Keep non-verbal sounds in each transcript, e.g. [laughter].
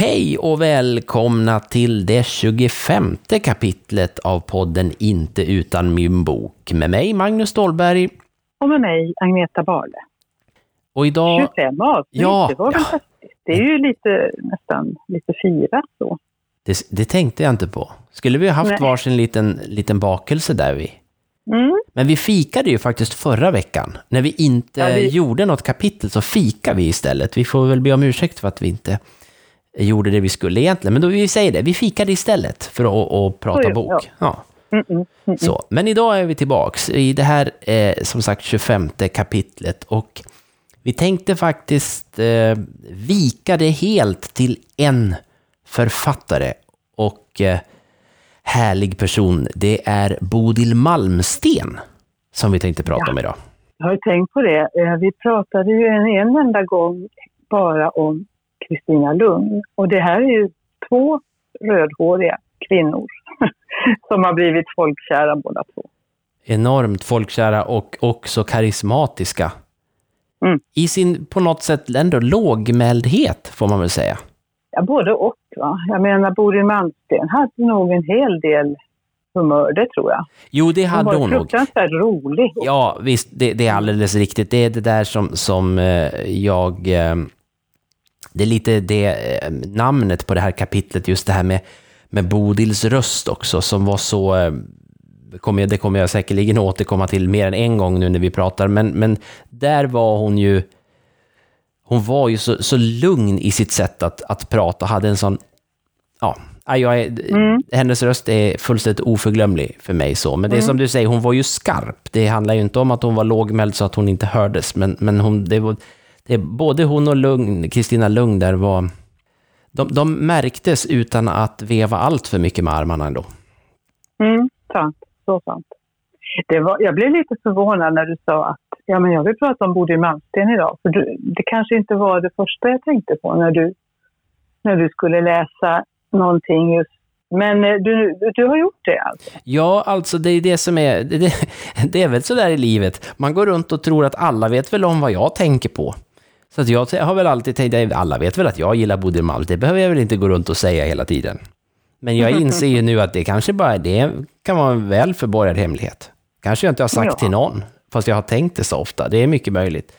Hej och välkomna till det 25 kapitlet av podden Inte utan min bok med mig Magnus Stålberg. Och med mig Agneta Barle. Och idag... 25 avsnitt, Ja, det var väl ja. Det är ju lite, nästan lite firat så. Det, det tänkte jag inte på. Skulle vi ha haft Nej. varsin liten, liten bakelse där vi... Mm. Men vi fikade ju faktiskt förra veckan. När vi inte Ja, vi- gjorde något kapitel så fikade vi istället. Vi får väl be om ursäkt för att vi inte gjorde det vi skulle egentligen. Men då vi säger det, vi fikade istället för att, att prata bok. Ja. Mm, mm, mm. Så, men idag är vi tillbaks i det här, eh, som sagt, 25 kapitlet och vi tänkte faktiskt eh, vika det helt till en författare och eh, härlig person. Det är Bodil Malmsten som vi tänkte prata Ja. om idag. Jag har tänkt på det. Eh, Vi pratade ju en, en enda gång bara om Kristina Lugn. Och det här är ju två rödhåriga kvinnor [laughs] som har blivit folkkära båda två. Enormt folkkära och också karismatiska. Mm. I sin, på något sätt, ändå lågmäldhet, får man väl säga. Ja, både och. Va? Jag menar, Bodil Malmsten hade nog en hel del humör, det tror jag. Jo, det Hon hade var hon nog. fruktansvärt rolig. Ja, visst, det, det är alldeles riktigt. Det är det där som, som eh, jag... Det är lite det eh, namnet på det här kapitlet, just det här med, med Bodils röst också, som var så... eh, Kommer jag, det kommer jag säkerligen återkomma till mer än en gång nu när vi pratar, men, men där var hon ju... Hon var ju så, så lugn i sitt sätt att, att prata, hade en sån... Ja, jag är, Mm. hennes röst är fullständigt oförglömlig för mig så. Men det är som du säger, hon var ju skarp. Det handlar ju inte om att hon var lågmäld så att hon inte hördes, men, men hon, det var, det, både hon och Lugn, Kristina Lugn där var... De, de märktes utan att veva allt för mycket med armarna ändå. Mm, sant. Så sant. Det var, jag blev lite förvånad när du sa att ja, men jag vill prata om Bodil Malmsten idag. För du, det kanske inte var det första jag tänkte på när du, när du skulle läsa någonting just. Men eh, du, du har gjort det alltså? Ja, alltså det är det som är... [laughs] Det, det, är väl så där i livet. Man går runt och tror att alla vet väl om vad jag tänker på. Så att jag har väl alltid tänkt, att alla vet väl att jag gillar Bodil Malm. Det behöver jag väl inte gå runt och säga hela tiden. Men jag [laughs] inser ju nu att det kanske bara det kan vara en väl förborgad hemlighet. Kanske jag inte har sagt Ja. till någon, fast jag har tänkt det så ofta. Det är mycket möjligt.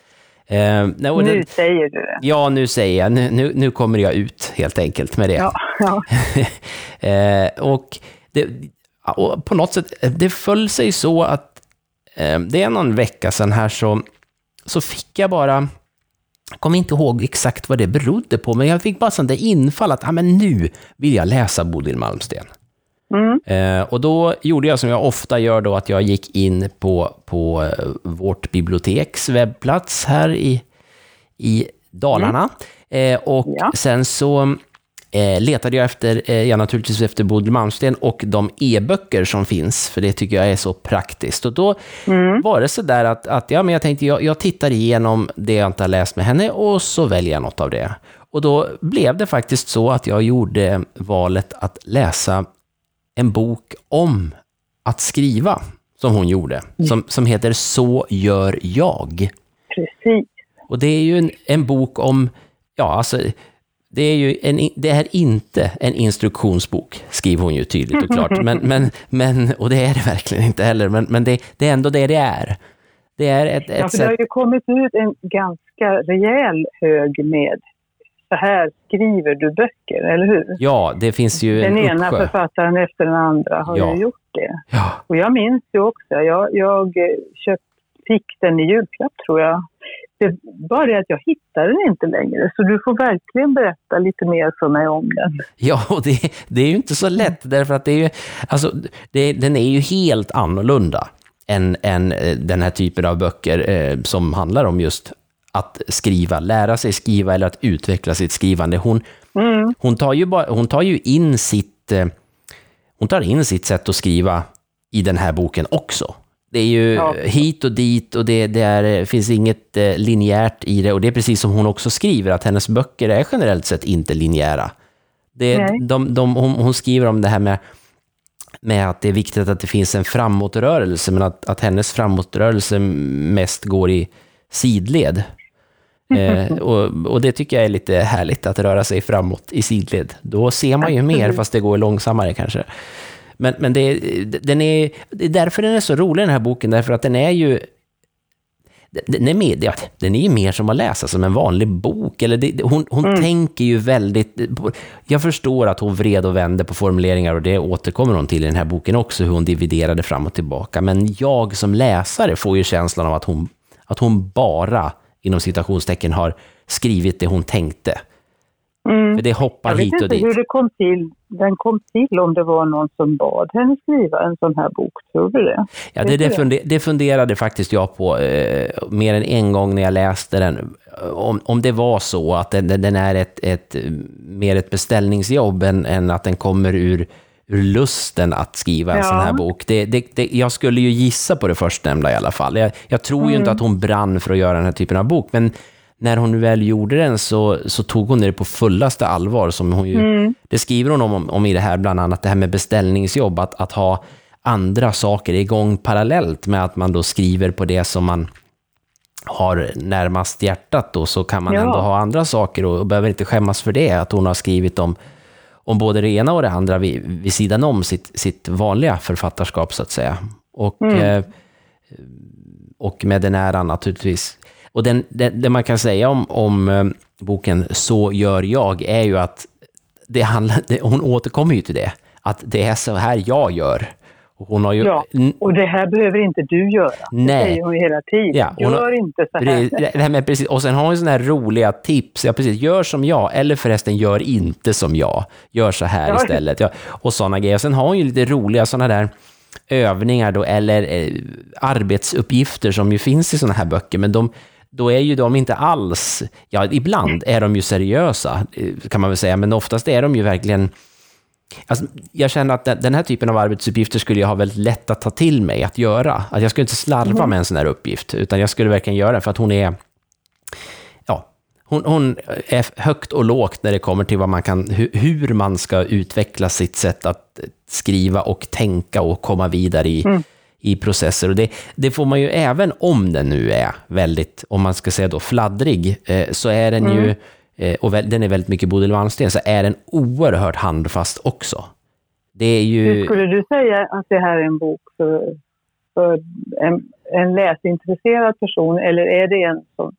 Eh, och Nu det, säger du det. ja, nu säger jag. Nu, nu, nu kommer jag ut helt enkelt med det. Ja, ja. [laughs] eh, och, det, och på något sätt, det föll sig så att eh, det är någon vecka sedan här så, så fick jag bara, jag kommer inte ihåg exakt vad det berodde på, men jag fick bara sånt där infall att ah, men nu vill jag läsa Bodil Malmsten. Mm. Eh, och då gjorde jag som jag ofta gör då, att jag gick in på, på eh, vårt biblioteks webbplats här i, i Dalarna. Eh, och Ja. sen så eh, letade jag efter, eh, ja, naturligtvis efter Bodil Malmsten och de e-böcker som finns, för det tycker jag är så praktiskt. Och då var det så där att, att ja, men jag tänkte, jag, jag tittar igenom det jag inte har läst med henne och så väljer jag något av det. Och då blev det faktiskt så att jag gjorde valet att läsa en bok om att skriva, som hon gjorde, som, som heter Så gör jag. Precis. Och det är ju en, en bok om, ja alltså, det är ju en, det är inte en instruktionsbok, skriver hon ju tydligt och klart. Men, men, men, och det är det verkligen inte heller, men, men det, det är ändå det det är. Det är ett, ett Ja, för det har ju kommit ut en ganska rejäl hög med så här skriver du böcker, eller hur? Ja, det finns ju Den en ena uppsjö. författaren efter den andra har Ja. ju gjort det. Ja, Och jag minns ju också, jag, jag köpt, fick den i julklapp tror jag. Det bara det att jag hittade den inte längre, så du får verkligen berätta lite mer för mig om den. Ja, och det, det är ju inte så lätt, därför att det är ju, alltså, det, den är ju helt annorlunda än, än eh, den här typen av böcker eh, som handlar om just att skriva, lära sig skriva eller att utveckla sitt skrivande. Hon, Mm. hon, tar, ju bara, hon tar ju in sitt, eh, hon tar in sitt sätt att skriva i den här boken också. Det är ju Ja. hit och dit och det, det är, finns inget eh, linjärt i det. Och det är precis som hon också skriver, att hennes böcker är generellt sett inte linjära. Det, Nej. de, de, hon, hon skriver om det här med, med att det är viktigt att det finns en framåtrörelse, men att, att hennes framåtrörelse mest går i sidled. [laughs] Eh, och, och, det tycker jag är lite härligt, att röra sig framåt i sidled. Då ser man ju mer, fast det går långsammare kanske. Men, men det, den är, det är därför den är så rolig, den här boken, därför att den är ju den är, med, ja, den är ju mer som att läsa som en vanlig bok. Eller det, hon hon mm. tänker ju väldigt... Jag förstår att hon vred och vände på formuleringar och det återkommer hon till i den här boken också, hur hon dividerade fram och tillbaka. Men jag som läsare får ju känslan av att hon, att hon bara, inom citationstecken, har skrivit det hon tänkte. Mm. För det hoppar hit och dit. Jag vet inte hur det kom till. Den kom till om det var någon som bad henne skriva en sån här bok, tror du det? Ja, det, det, funder, det funderade faktiskt jag på eh, mer än en gång när jag läste den. Om, om det var så att den, den är ett, ett, mer ett beställningsjobb än, än att den kommer ur, ur lusten att skriva en ja. sån här bok. Det, det, det, jag skulle ju gissa på det förstnämnda i alla fall. Jag, jag tror mm. ju inte mm. att hon brann för att göra den här typen av bok, men när hon väl gjorde den så, så tog hon det på fullaste allvar. Som hon ju, mm. Det skriver hon om, om i det här, bland annat det här med beställningsjobb, att, att ha andra saker igång parallellt med att man då skriver på det som man har närmast hjärtat då, så kan man ja. ändå ha andra saker och, och behöver inte skämmas för det, att hon har skrivit om, om både det ena och det andra vid, vid sidan om sitt, sitt vanliga författarskap, så att säga. Och, mm. eh, och med den äran naturligtvis och den, det, det, man kan säga om, om eh, boken Så gör jag är ju att det handlar, det, hon återkommer ju till det, att det är så här jag gör. Hon har ju, ja, och det här behöver inte du göra. Nej. Det säger hon hela tiden. Ja, gör har, inte så här. Det här med, precis, och sen har hon sådana här roliga tips. Ja, precis. Gör som jag, eller förresten gör inte som jag. Gör så här ja. istället. Ja, och sådana grejer. Och sen har hon ju lite roliga sådana där övningar då, eller eh, arbetsuppgifter som ju finns i sådana här böcker, men de, då är ju de inte alls, ja ibland är de ju seriösa kan man väl säga, men oftast är de ju verkligen Alltså, jag känner att den här typen av arbetsuppgifter skulle jag ha väldigt lätt att ta till mig att göra. Att jag skulle inte slarva mm. med en sån här uppgift, utan jag skulle verkligen göra det för att hon är... Ja, hon, hon är högt och lågt när det kommer till vad man kan, hur, hur man ska utveckla sitt sätt att skriva och tänka och komma vidare i, mm i processer. Och det, det, får man ju även om den nu är väldigt, om man ska säga då fladdrig, eh, så är den mm. ju, eh, och den är väldigt mycket Bodil Malmsten, så är den oerhört handfast också. Det är ju... Hur skulle du säga att det här är en bok för, för en, en läsintresserad person, eller är det en som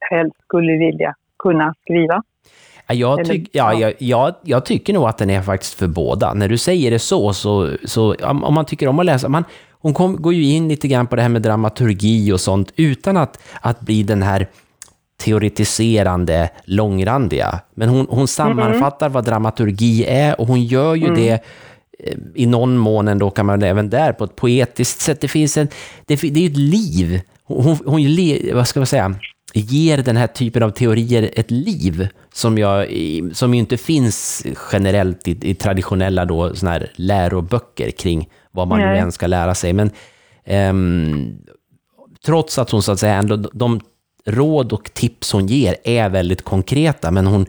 helst skulle vilja kunna skriva? Jag, tyck, ja, jag, jag, jag, tycker nog att den är faktiskt för båda. När du säger det så, så, så om man tycker om att läsa, man, hon kom, går ju in lite grann på det här med dramaturgi och sånt utan att, att bli den här teoretiserande, långrandiga. Men hon, hon sammanfattar vad dramaturgi är och hon gör ju mm. det eh, i någon mån ändå kan man även där på ett poetiskt sätt. Det finns en, det, det är ju ett liv. Hon, hon, vad ska man säga, ger den här typen av teorier ett liv som, jag, som ju inte finns generellt i, i traditionella då, såna här läroböcker kring vad man Nej. nu än ska lära sig. Men um, trots att hon så att säga ändå, de råd och tips hon ger är väldigt konkreta, men hon,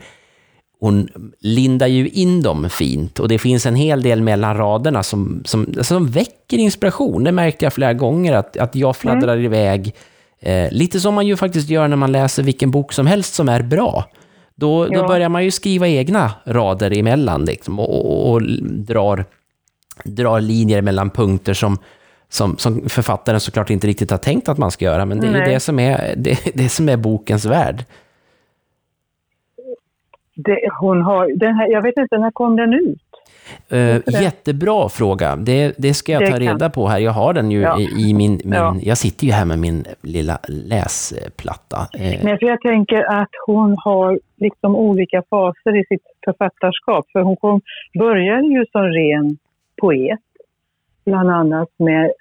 hon lindar ju in dem fint och det finns en hel del mellan raderna som, som, som väcker inspiration. Det märkte jag flera gånger, att, att jag fladdrar mm. iväg. Eh, lite som man ju faktiskt gör när man läser vilken bok som helst som är bra. Då, ja. då börjar man ju skriva egna rader emellan liksom, och, och, och drar drar linjer mellan punkter som, som, som författaren såklart inte riktigt har tänkt att man ska göra, men det är ju det som är, det, [laughs] det som är bokens värld. Det, hon har, den här, jag vet inte, när kom den ut? Uh, jättebra fråga. Det, det ska jag det ta reda kan. på här. Jag har den ju ja. i, i min... min ja. Jag sitter ju här med min lilla läsplatta. Uh. Nej, för jag tänker att hon har liksom olika faser i sitt författarskap. För hon kom, började ju som ren poet. Bland annat med,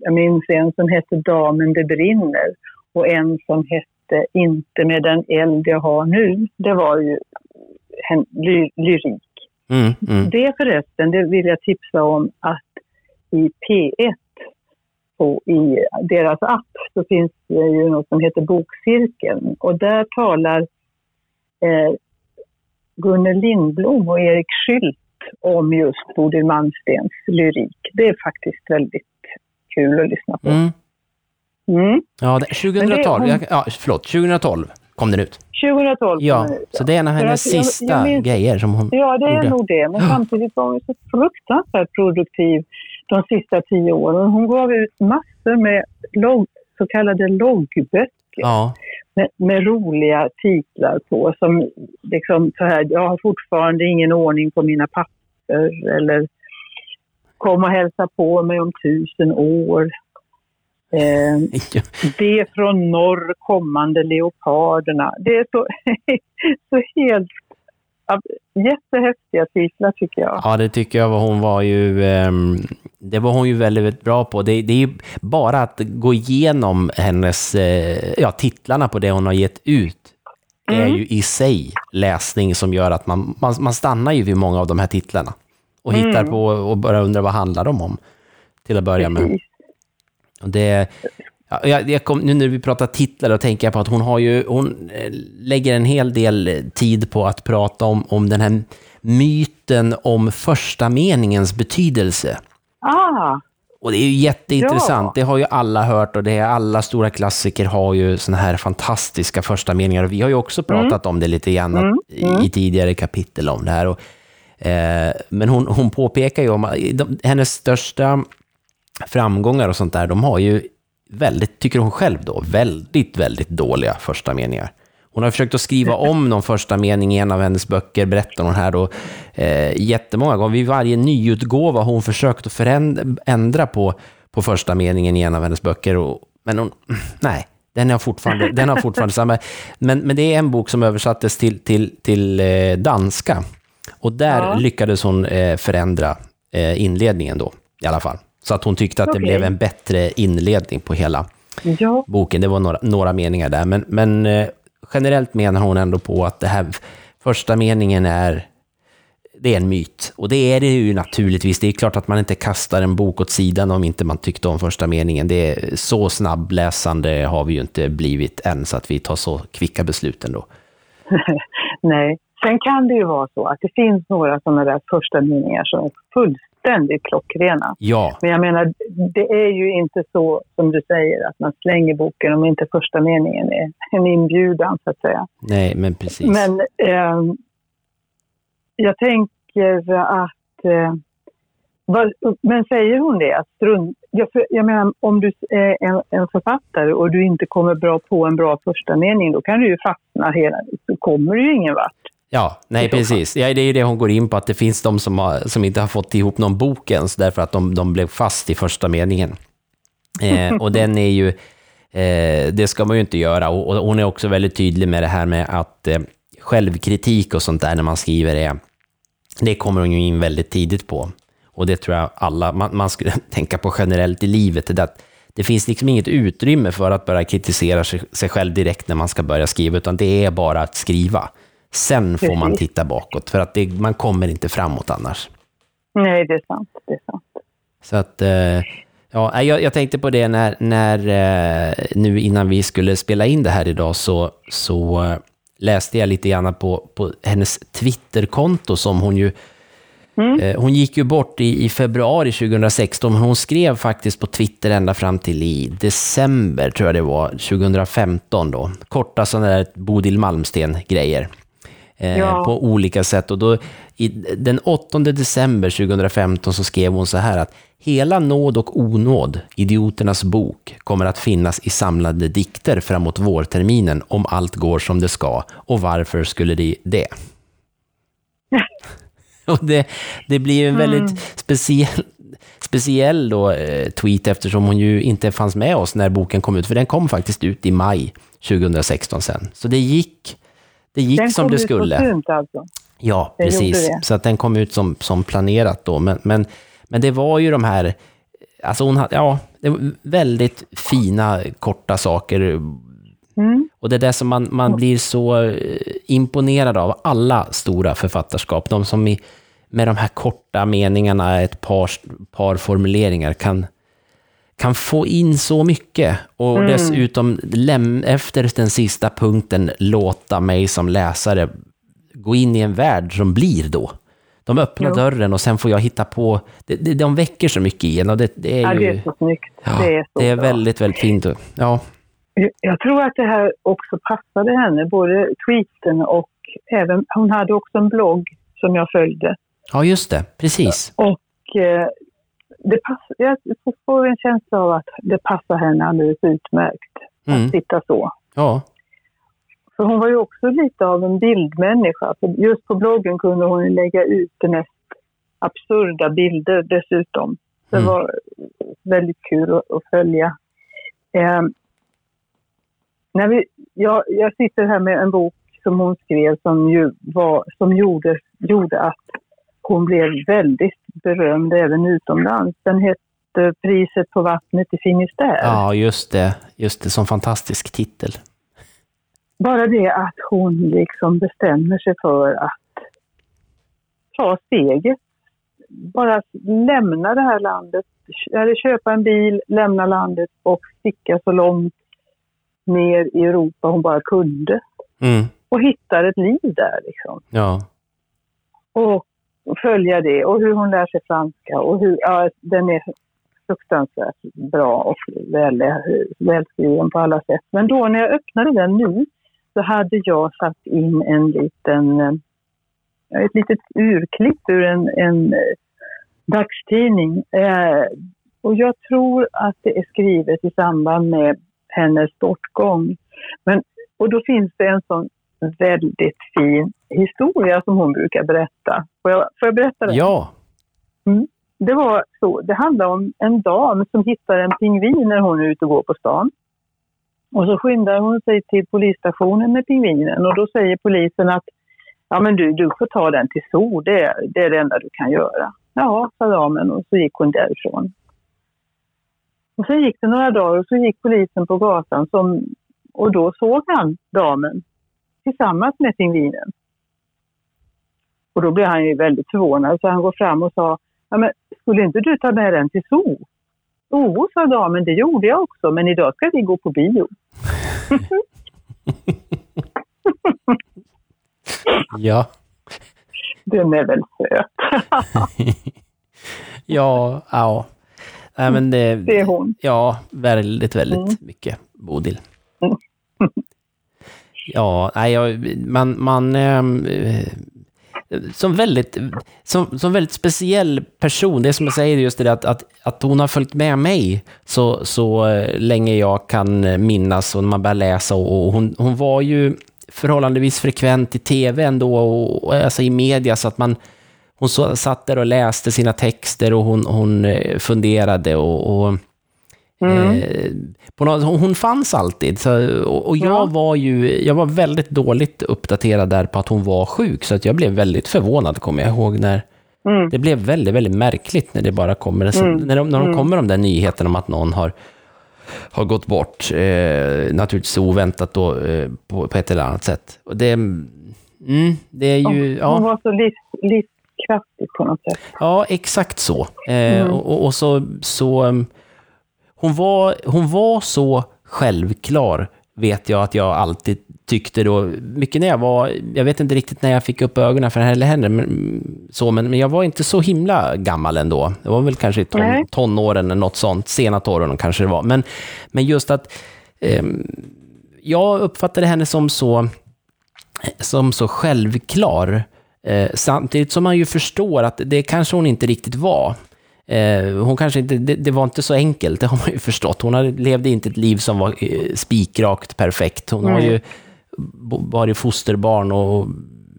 jag minns en som hette Damen det brinner och en som hette Inte med den eld jag har nu. Det var ju en ly lyrik. Mm, mm. Det förresten, det vill jag tipsa om att i P1 på, i deras app så finns det ju något som heter Bokcirkeln och där talar eh, Gunnel Lindblom och Erik Skylt om just Bodil Malmstens lyrik. Det är faktiskt väldigt kul att lyssna på. Mm. Mm. Ja, 2012, det, hon... ja, förlåt, 2012. kom den ut. 2012 Ja, kom den ut, så det är en av hennes jag- sista jag minns- grejer som hon Ja, det är gjorde. nog det. Men samtidigt var hon så fruktansvärt produktiv de sista tio åren. Hon gav ut massor med logg, så kallade loggböcker Ja, med, med roliga titlar på. Som liksom så här, jag har fortfarande ingen ordning på mina papper eller Kom och hälsa på mig om tusen år. [laughs] Eh, det från norr kommande leoparderna. Det är så, [laughs] så helt jättehäftiga titlar tycker jag. ja, det tycker jag hon var ju... ehm, det var hon ju väldigt, bra på. Det, det är bara att gå igenom hennes... eh, ja, titlarna på det hon har gett ut är Mm. ju i sig läsning som gör att man, man, man stannar ju vid många av de här titlarna. Och hittar Mm. på och börjar undra vad handlar de om. Till att börja med. Och det, ja, jag, jag kom, nu när vi pratar titlar, då tänker jag på att hon, har ju, hon eh, lägger en hel del eh, tid på att prata om, om den här myten om första meningens betydelse. Ah, Och det är ju jätteintressant, Ja. det har ju alla hört och det är alla stora klassiker har ju såna här fantastiska första meningar. Och vi har ju också pratat om det lite grann Mm, i, i tidigare kapitel om det här. Och, eh, men hon, hon påpekar ju om de, hennes största framgångar och sånt där, de har ju väldigt, tycker hon själv då, väldigt, väldigt dåliga första meningar. Hon har försökt att skriva om någon första mening i en av hennes böcker, berättar hon här då, eh, jättemånga gånger. Vid varje nyutgåva har hon försökt att förändra, ändra på, på första meningen i en av hennes böcker. Och, men hon, [clears throat] nej, den har fortfarande, den har fortfarande samma. Men, men det är en bok som översattes till, till, till eh, danska. Och där Ja. lyckades hon eh, förändra eh, inledningen då, i alla fall. Så att hon tyckte att det Okej. blev en bättre inledning på hela ja. boken. Det var några, några meningar där, men, men eh, generellt menar hon ändå på att det här första meningen är det är en myt. Och det är det ju naturligtvis. Det är klart att man inte kastar en bok åt sidan om inte man tyckte om första meningen. Det är, så snabbläsande har vi ju inte blivit än, så att vi tar så kvicka beslut ändå. [laughs] Nej. Sen kan det ju vara så att det finns några sådana där första meningar som är fullständigt klockrena. Ja, Men jag menar, det är ju inte så som du säger att man slänger boken om inte första meningen är en inbjudan så att säga. nej, men precis. Men ehm, jag tänker att... Eh, vad, men säger hon det? Att strunt, jag, jag menar, om du är en, en författare och du inte kommer bra på en bra första mening, då kan du ju fastna hela... Då kommer du ju ingen vart. Ja, nej fall. precis. Ja, det är ju det hon går in på, att det finns de som, har, som inte har fått ihop någon bok ens, därför att de, de blev fast i första meningen. Eh, [laughs] och den är ju, eh, det ska man ju inte göra. Och, och hon är också väldigt tydlig med det här med att eh, självkritik och sånt där när man skriver är, det kommer hon ju in väldigt tidigt på. Och det tror jag alla, man, man skulle [laughs] tänka på generellt i livet, det, att det finns liksom inget utrymme för att börja kritisera sig, sig själv direkt när man ska börja skriva, utan det är bara att skriva. Sen får man titta bakåt, för att det, man kommer inte framåt annars. Nej, det är sant. Det är sant. Så att, eh, ja, jag, jag tänkte på det när, när eh, nu innan vi skulle spela in det här idag så, så eh, läste jag lite grann på, på hennes Twitterkonto som hon ju Eh, Hon gick ju bort i, i februari 2016, men hon skrev faktiskt på Twitter ända fram till i december, tror jag det var, 2015 då. Korta sådana där Bodil Malmsten-grejer. Eh, Ja. På olika sätt. Och då, i, den 8 december 2015 så skrev hon så här att Hela nåd och onåd, Idioternas bok, kommer att finnas i samlade dikter framåt vårterminen om allt går som det ska. Och varför skulle det det? [laughs] Och det, det blir en väldigt speciell, speciell då, eh, tweet eftersom hon ju inte fanns med oss när boken kom ut. För den kom faktiskt ut i maj 2016 sen. Så det gick, det gick Den som kom det ut på skulle. tunt alltså. Ja, Den precis. Så att den kom ut som, som planerat då. Men, men, men det var ju de här, alltså hon hade, ja, det var väldigt fina korta saker. Mm. Och det är det som man, man blir så eh, imponerad av, alla stora författarskap. De som i, med de här korta meningarna, ett par, par formuleringar, kan, kan få in så mycket. Och Mm. dessutom läm, efter den sista punkten låta mig som läsare gå in i en värld som blir då. De öppnar Jo. dörren och sen får jag hitta på... Det, det, de väcker så mycket i en och det, det är Ja, ju... det är så snyggt. Ja, det är så det är väldigt, väldigt fint. Ja, Jag tror att det här också passade henne, både tweeten och även, hon hade också en blogg som jag följde. Ja, just det. Precis. Och eh, det pass, jag får en känsla av att det passar henne alldeles utmärkt Mm. att sitta så. Ja. För hon var ju också lite av en bildmänniska. För just på bloggen kunde hon lägga ut de mest absurda bilder dessutom. Det Mm. var väldigt kul att, att följa. Eh, när vi, jag, jag sitter här med en bok som hon skrev som, ju var, som gjorde, gjorde att hon blev väldigt berömd även utomlands. Den hette Priset på vattnet i Finisterre. ja, just det. Just det, som fantastisk titel. Bara det att hon liksom bestämmer sig för att ta steget. Bara lämna det här landet, eller köpa en bil, lämna landet och sticka så långt ner i Europa hon bara kunde. Mm. Och hittar ett liv där liksom. Ja. Och följa det och hur hon lär sig franska och hur, ja, den är fruktansvärt bra och väl, välskriven på alla sätt. Men då när jag öppnade den nu så hade jag satt in en liten, eh, ett litet urklipp ur en, en eh, dagstidning. Eh, och jag tror att det är skrivet i samband med hennes bortgång. Men, och då finns det en sån väldigt fin historia som hon brukar berätta. Får jag, får jag berätta den? Ja. Det var så. Det handlar om en dam som hittar en pingvin när hon är ute och går på stan. Och så skyndar hon sig till polisstationen med pingvinen och då säger polisen att ja men du, du får ta den till zoo, det, det är det enda du kan göra. Ja, sa damen och så gick hon därifrån. Och sen gick det några dagar och så gick polisen på gatan som, och då såg han damen tillsammans med pingvinen. Och då blev han ju väldigt förvånad så han går fram och sa Ja, men skulle inte du ta med den till zoo? Jo, sa damen, det gjorde jag också, men idag ska vi gå på bio. [laughs] Ja. Den är väl söt. [laughs] Ja, ja. Nej, men det, Det är hon. Ja, väldigt, väldigt Mm. mycket Bodil. Mm. Ja, nej, jag, man, man ehm, eh, som väldigt, som, som väldigt speciell person, det som jag säger just det där att, att, att hon har följt med mig så, så eh, länge jag kan eh, minnas och när man börjar läsa och, och hon, hon var ju förhållandevis frekvent i tv ändå och, och eh, alltså i media så att man hon så, satt där och läste sina texter och hon, hon funderade och, och Mm. Eh, på något, hon hon fanns alltid. Så, och och jag Ja. var ju jag var väldigt dåligt uppdaterad där på att hon var sjuk, så att jag blev väldigt förvånad, kommer jag ihåg. när Mm. Det blev väldigt, väldigt märkligt när det bara kommer, så, Mm. när de, när de Mm. kommer de där nyheterna om att någon har, har gått bort. Eh, naturligtvis oväntat då, eh, på, på ett eller annat sätt. Och det, mm, det är ju... Hon ja. var så livs, livskraftig på något sätt. Ja, exakt så. Eh, Mm. och, och, så, så hon, var, hon var så självklar, vet jag att jag alltid tyckte då, mycket när jag var, jag vet inte riktigt när jag fick upp ögonen för henne, men, så, men, men jag var inte så himla gammal ändå. Det var väl kanske i ton, Nej. tonåren eller något sånt, sena tonåren kanske det var. Men, men just att ehm, jag uppfattade henne som så, som så självklar, eh, samtidigt som man ju förstår att det kanske hon inte riktigt var. Eh, hon kanske inte, det, det var inte så enkelt, det har man ju [laughs] förstått. Hon hade, levde inte ett liv som var eh, spikrakt perfekt. Hon har Nej. ju varit fosterbarn och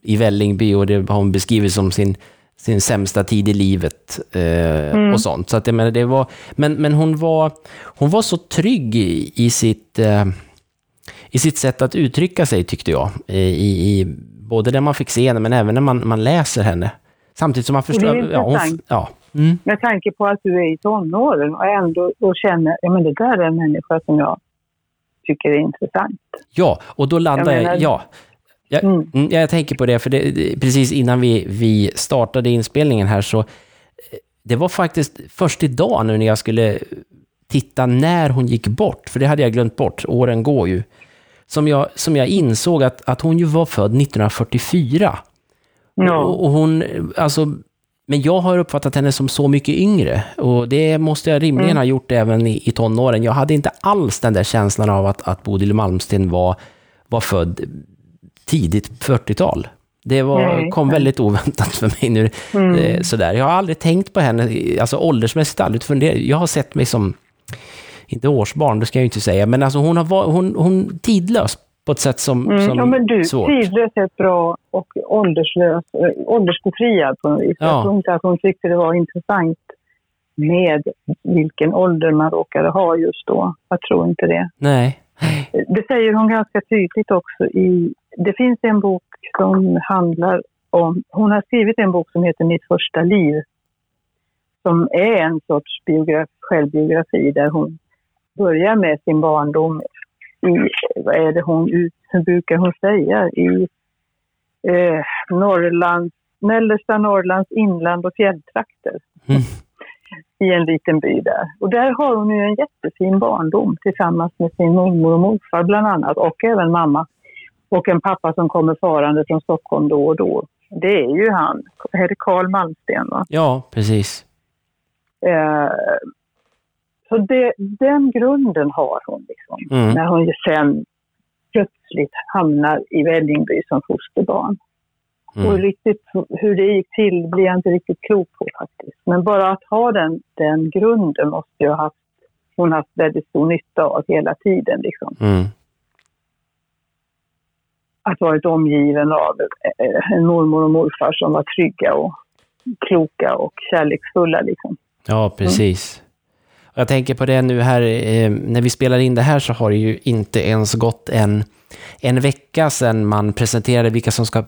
i Vällingby och det har hon beskrivit som sin, sin sämsta tid i livet eh, och sånt. Så att, jag menar, det var, men men hon, var, hon var så trygg i, i sitt... Eh, i sitt sätt att uttrycka sig, tyckte jag. I, i, både det man fick se henne, men även när man, man läser henne. Samtidigt som man förstår... Ja, hon, ja. Mm, Med tanke på att du är i tonåren och ändå och känner ja men det där är en människa som jag tycker är intressant. ja, och då landar jag... menar- ja. Jag, Mm. mm, jag tänker på det, för det, det, precis innan vi, vi startade inspelningen här så... eh, Det var faktiskt först idag nu när jag skulle titta när hon gick bort, för det hade jag glömt bort, åren går ju, som jag, som jag insåg att, att hon ju var född 1944. Ja. Och, och hon, alltså, Men jag har uppfattat henne som så mycket yngre och det måste jag rimligen mm. ha gjort även i, i tonåren. Jag hade inte alls den där känslan av att, att Bodil Malmsten var, var född tidigt 40-tal. Det var, nej, kom väldigt oväntat för mig nu. Mm. Eh, sådär. Jag har aldrig tänkt på henne, alltså åldersmässigt aldrig funderat. Jag har sett mig som, inte årsbarn, det ska jag inte säga, men alltså hon, har, hon, hon tidlös på ett sätt som, mm, som ja, men du, svårt. Tidlös är ett bra och ålderslös, äh, åldersbefriad på något vis. Ja. Jag tror inte att hon tyckte det var intressant med vilken ålder man råkade ha just då. Jag tror inte det. Nej. Det säger hon ganska tydligt också i... Det finns en bok som handlar om... Hon har skrivit en bok som heter Mitt första liv. Som är en sorts biograf, självbiografi där hon börjar med sin barndom i, vad är det hon, hur brukar hon säga, i eh, Norrlands, mellersta Norrlands inland och fjälltrakter. Mm. [laughs] I en liten by där. Och där har hon ju en jättefin barndom tillsammans med sin mormor och morfar bland annat och även mamma. Och en pappa som kommer farande från Stockholm då och då. Det är ju han, är det Karl Malmsten va? Ja, precis. Eh, så det, den grunden har hon liksom. Mm. När hon sen plötsligt hamnar i Vällingby som fosterbarn. Mm. Och riktigt hur det gick till blir jag inte riktigt klok på faktiskt. Men bara att ha den, den grunden måste jag ha haft, hon haft väldigt stor nytta av hela tiden. Liksom. Mm. Att varit omgiven av eh, en mormor och morfar som var trygga och kloka och kärleksfulla. Liksom. Ja, precis. Mm. Jag tänker på det nu här, eh, när vi spelar in det här så har det ju inte ens gått en, en vecka sedan man presenterade vilka som ska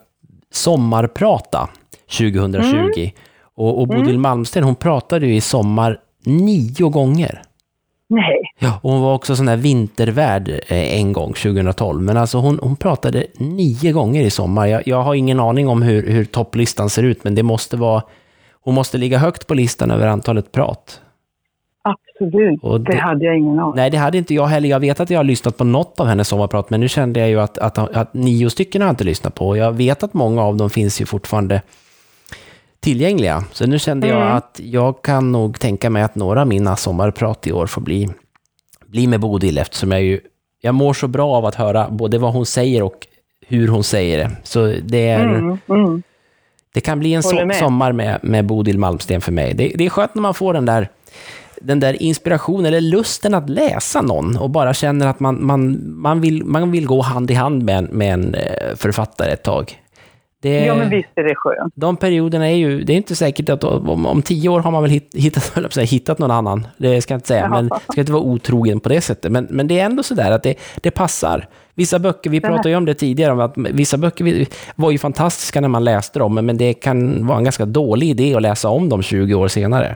sommarprata 2020. Mm. Och, och Bodil mm. Malmsten, hon pratade ju i sommar nio gånger. Nej. Ja, och hon var också sån där vintervärd eh, en gång, 2012. Men alltså hon, hon pratade nio gånger i sommar. Jag, jag har ingen aning om hur, hur topplistan ser ut, men det måste vara... Hon måste ligga högt på listan över antalet prat. Absolut, det, det, hade jag ingen aning Nej, det hade inte jag heller. Jag vet att jag har lyssnat på något av hennes sommarprat, men nu kände jag ju att, att, att nio stycken har jag inte lyssnat på. Jag vet att många av dem finns ju fortfarande tillgängliga. Så nu kände mm. jag att jag kan nog tänka mig att några av mina sommarprat i år får bli, bli med Bodil, eftersom jag ju jag mår så bra av att höra både vad hon säger och hur hon säger det. Så det är... Mm, mm. Det kan bli en so med. sommar med, med Bodil Malmsten för mig. Det, det är skönt när man får den där den där inspirationen eller lusten att läsa någon och bara känner att man, man, man, vill, man vill gå hand i hand med en, med en eh, författare ett tag. Det, ja, men visst är det skönt. De perioderna är ju, det är inte säkert att om, om tio år har man väl hittat, [laughs] säga, hittat någon annan. Det ska jag inte säga, Jaha. men ska inte vara otrogen på det sättet. Men, men det är ändå sådär att det, det passar. Vissa böcker, vi pratade ju om det tidigare, om att vissa böcker var ju fantastiska när man läste dem, men det kan vara en ganska dålig idé att läsa om dem 20 år senare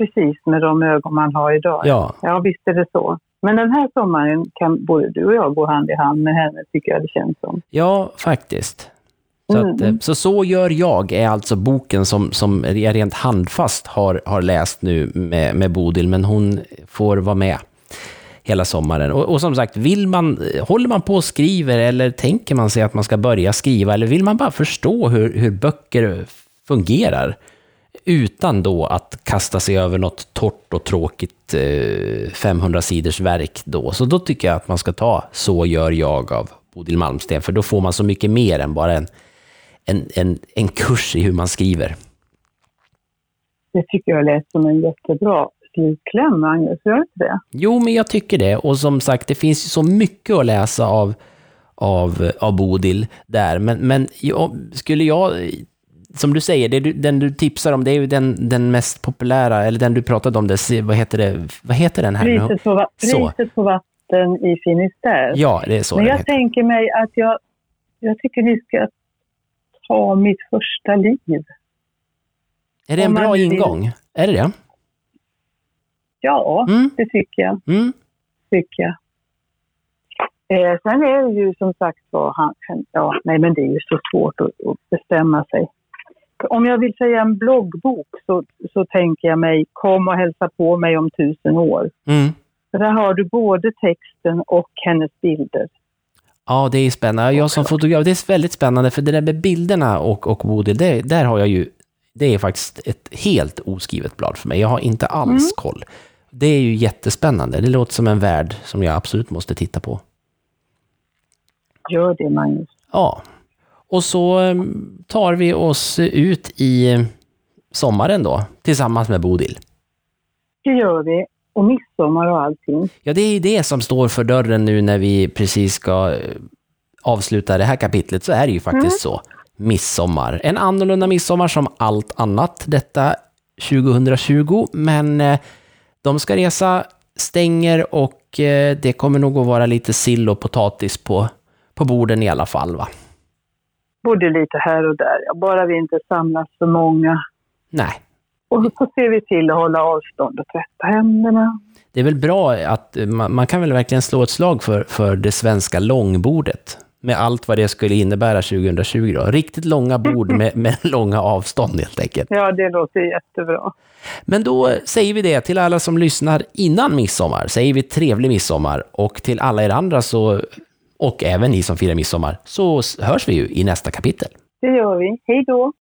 precis med de ögon man har idag. Ja. ja, visst är det så. Men den här sommaren kan både du och jag gå hand i hand med henne, tycker jag det känns som. Ja, faktiskt. Så, mm. att, eh, så, så gör jag är alltså boken som, som jag rent handfast har, har läst nu med, med Bodil, men hon får vara med hela sommaren. Och, och, som sagt, vill man, håller man på och skriver eller tänker man sig att man ska börja skriva eller vill man bara förstå hur, hur böcker fungerar? Utan då att kasta sig över något torrt och tråkigt 500 eh, sidors verk då. Så då tycker jag att man ska ta Så gör jag av Bodil Malmsten, för då får man så mycket mer än bara en, en, en, en kurs i hur man skriver. Det tycker jag lät som en jättebra slutkläm, Magnus. Gör inte det? Jo, men jag tycker det. Och som sagt, det finns ju så mycket att läsa av, av, av Bodil där. Men, men jag, skulle jag som du säger, du, den du tipsar om, det är ju den, den mest populära, eller den du pratade om, det, vad heter det, vad heter den här priset På, priset på vatten i Finisterre. Ja, det är så Men jag tänker mig att jag, jag tycker ni ska ta mitt första liv. Är det en bra ingång? Är det det? Ja, mm. det tycker jag. Mm. Tycker jag. Eh, sen är det ju som sagt var, ja, nej men det är ju så svårt att, att bestämma sig om jag vill säga en bloggbok så, så tänker jag mig Kom och hälsa på mig om tusen år. Mm. där har du både texten och hennes bilder. Ja, det är spännande. Jag som fotograf, det är väldigt spännande för det där med bilderna och, och Bodil, det, där har jag ju Det är faktiskt ett helt oskrivet blad för mig. Jag har inte alls mm. koll. Det är ju jättespännande. Det låter som en värld som jag absolut måste titta på. Gör det, Magnus. Ja. Och så ehm, tar vi oss ut i sommaren då, tillsammans med Bodil. Det gör vi. Och midsommar och allting. Ja, det är ju det som står för dörren nu när vi precis ska eh, avsluta det här kapitlet, så är det ju faktiskt mm. så. Midsommar. En annorlunda midsommar som allt annat detta 2020, men eh, de ska resa, stänger och eh, det kommer nog att vara lite sill och potatis på, på borden i alla fall, va? Både lite här och där, ja. bara vi inte samlas för många. Nej. Och så ser vi till att hålla avstånd och tvätta händerna. Det är väl bra att man, man kan väl verkligen slå ett slag för, för det svenska långbordet med allt vad det skulle innebära 2020 då. Riktigt långa bord [laughs] med, med långa avstånd helt enkelt. Ja, det låter jättebra. Men då säger vi det till alla som lyssnar innan midsommar, säger vi trevlig midsommar och till alla er andra så, och även ni som firar midsommar, så hörs vi ju i nästa kapitel. Det gör vi. Hej då!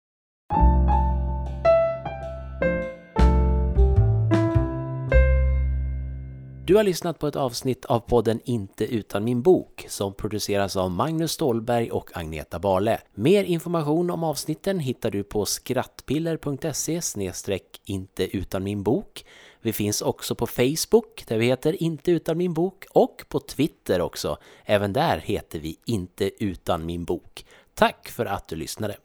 Du har lyssnat på ett avsnitt av podden Inte utan min bok som produceras av Magnus Stålberg och Agneta Barle. Mer information om avsnitten hittar du på skrattpiller.se inte utan min bok. Vi finns också på Facebook där vi heter Inte utan min bok och på Twitter också. Även där heter vi Inte utan min bok. Tack för att du lyssnade!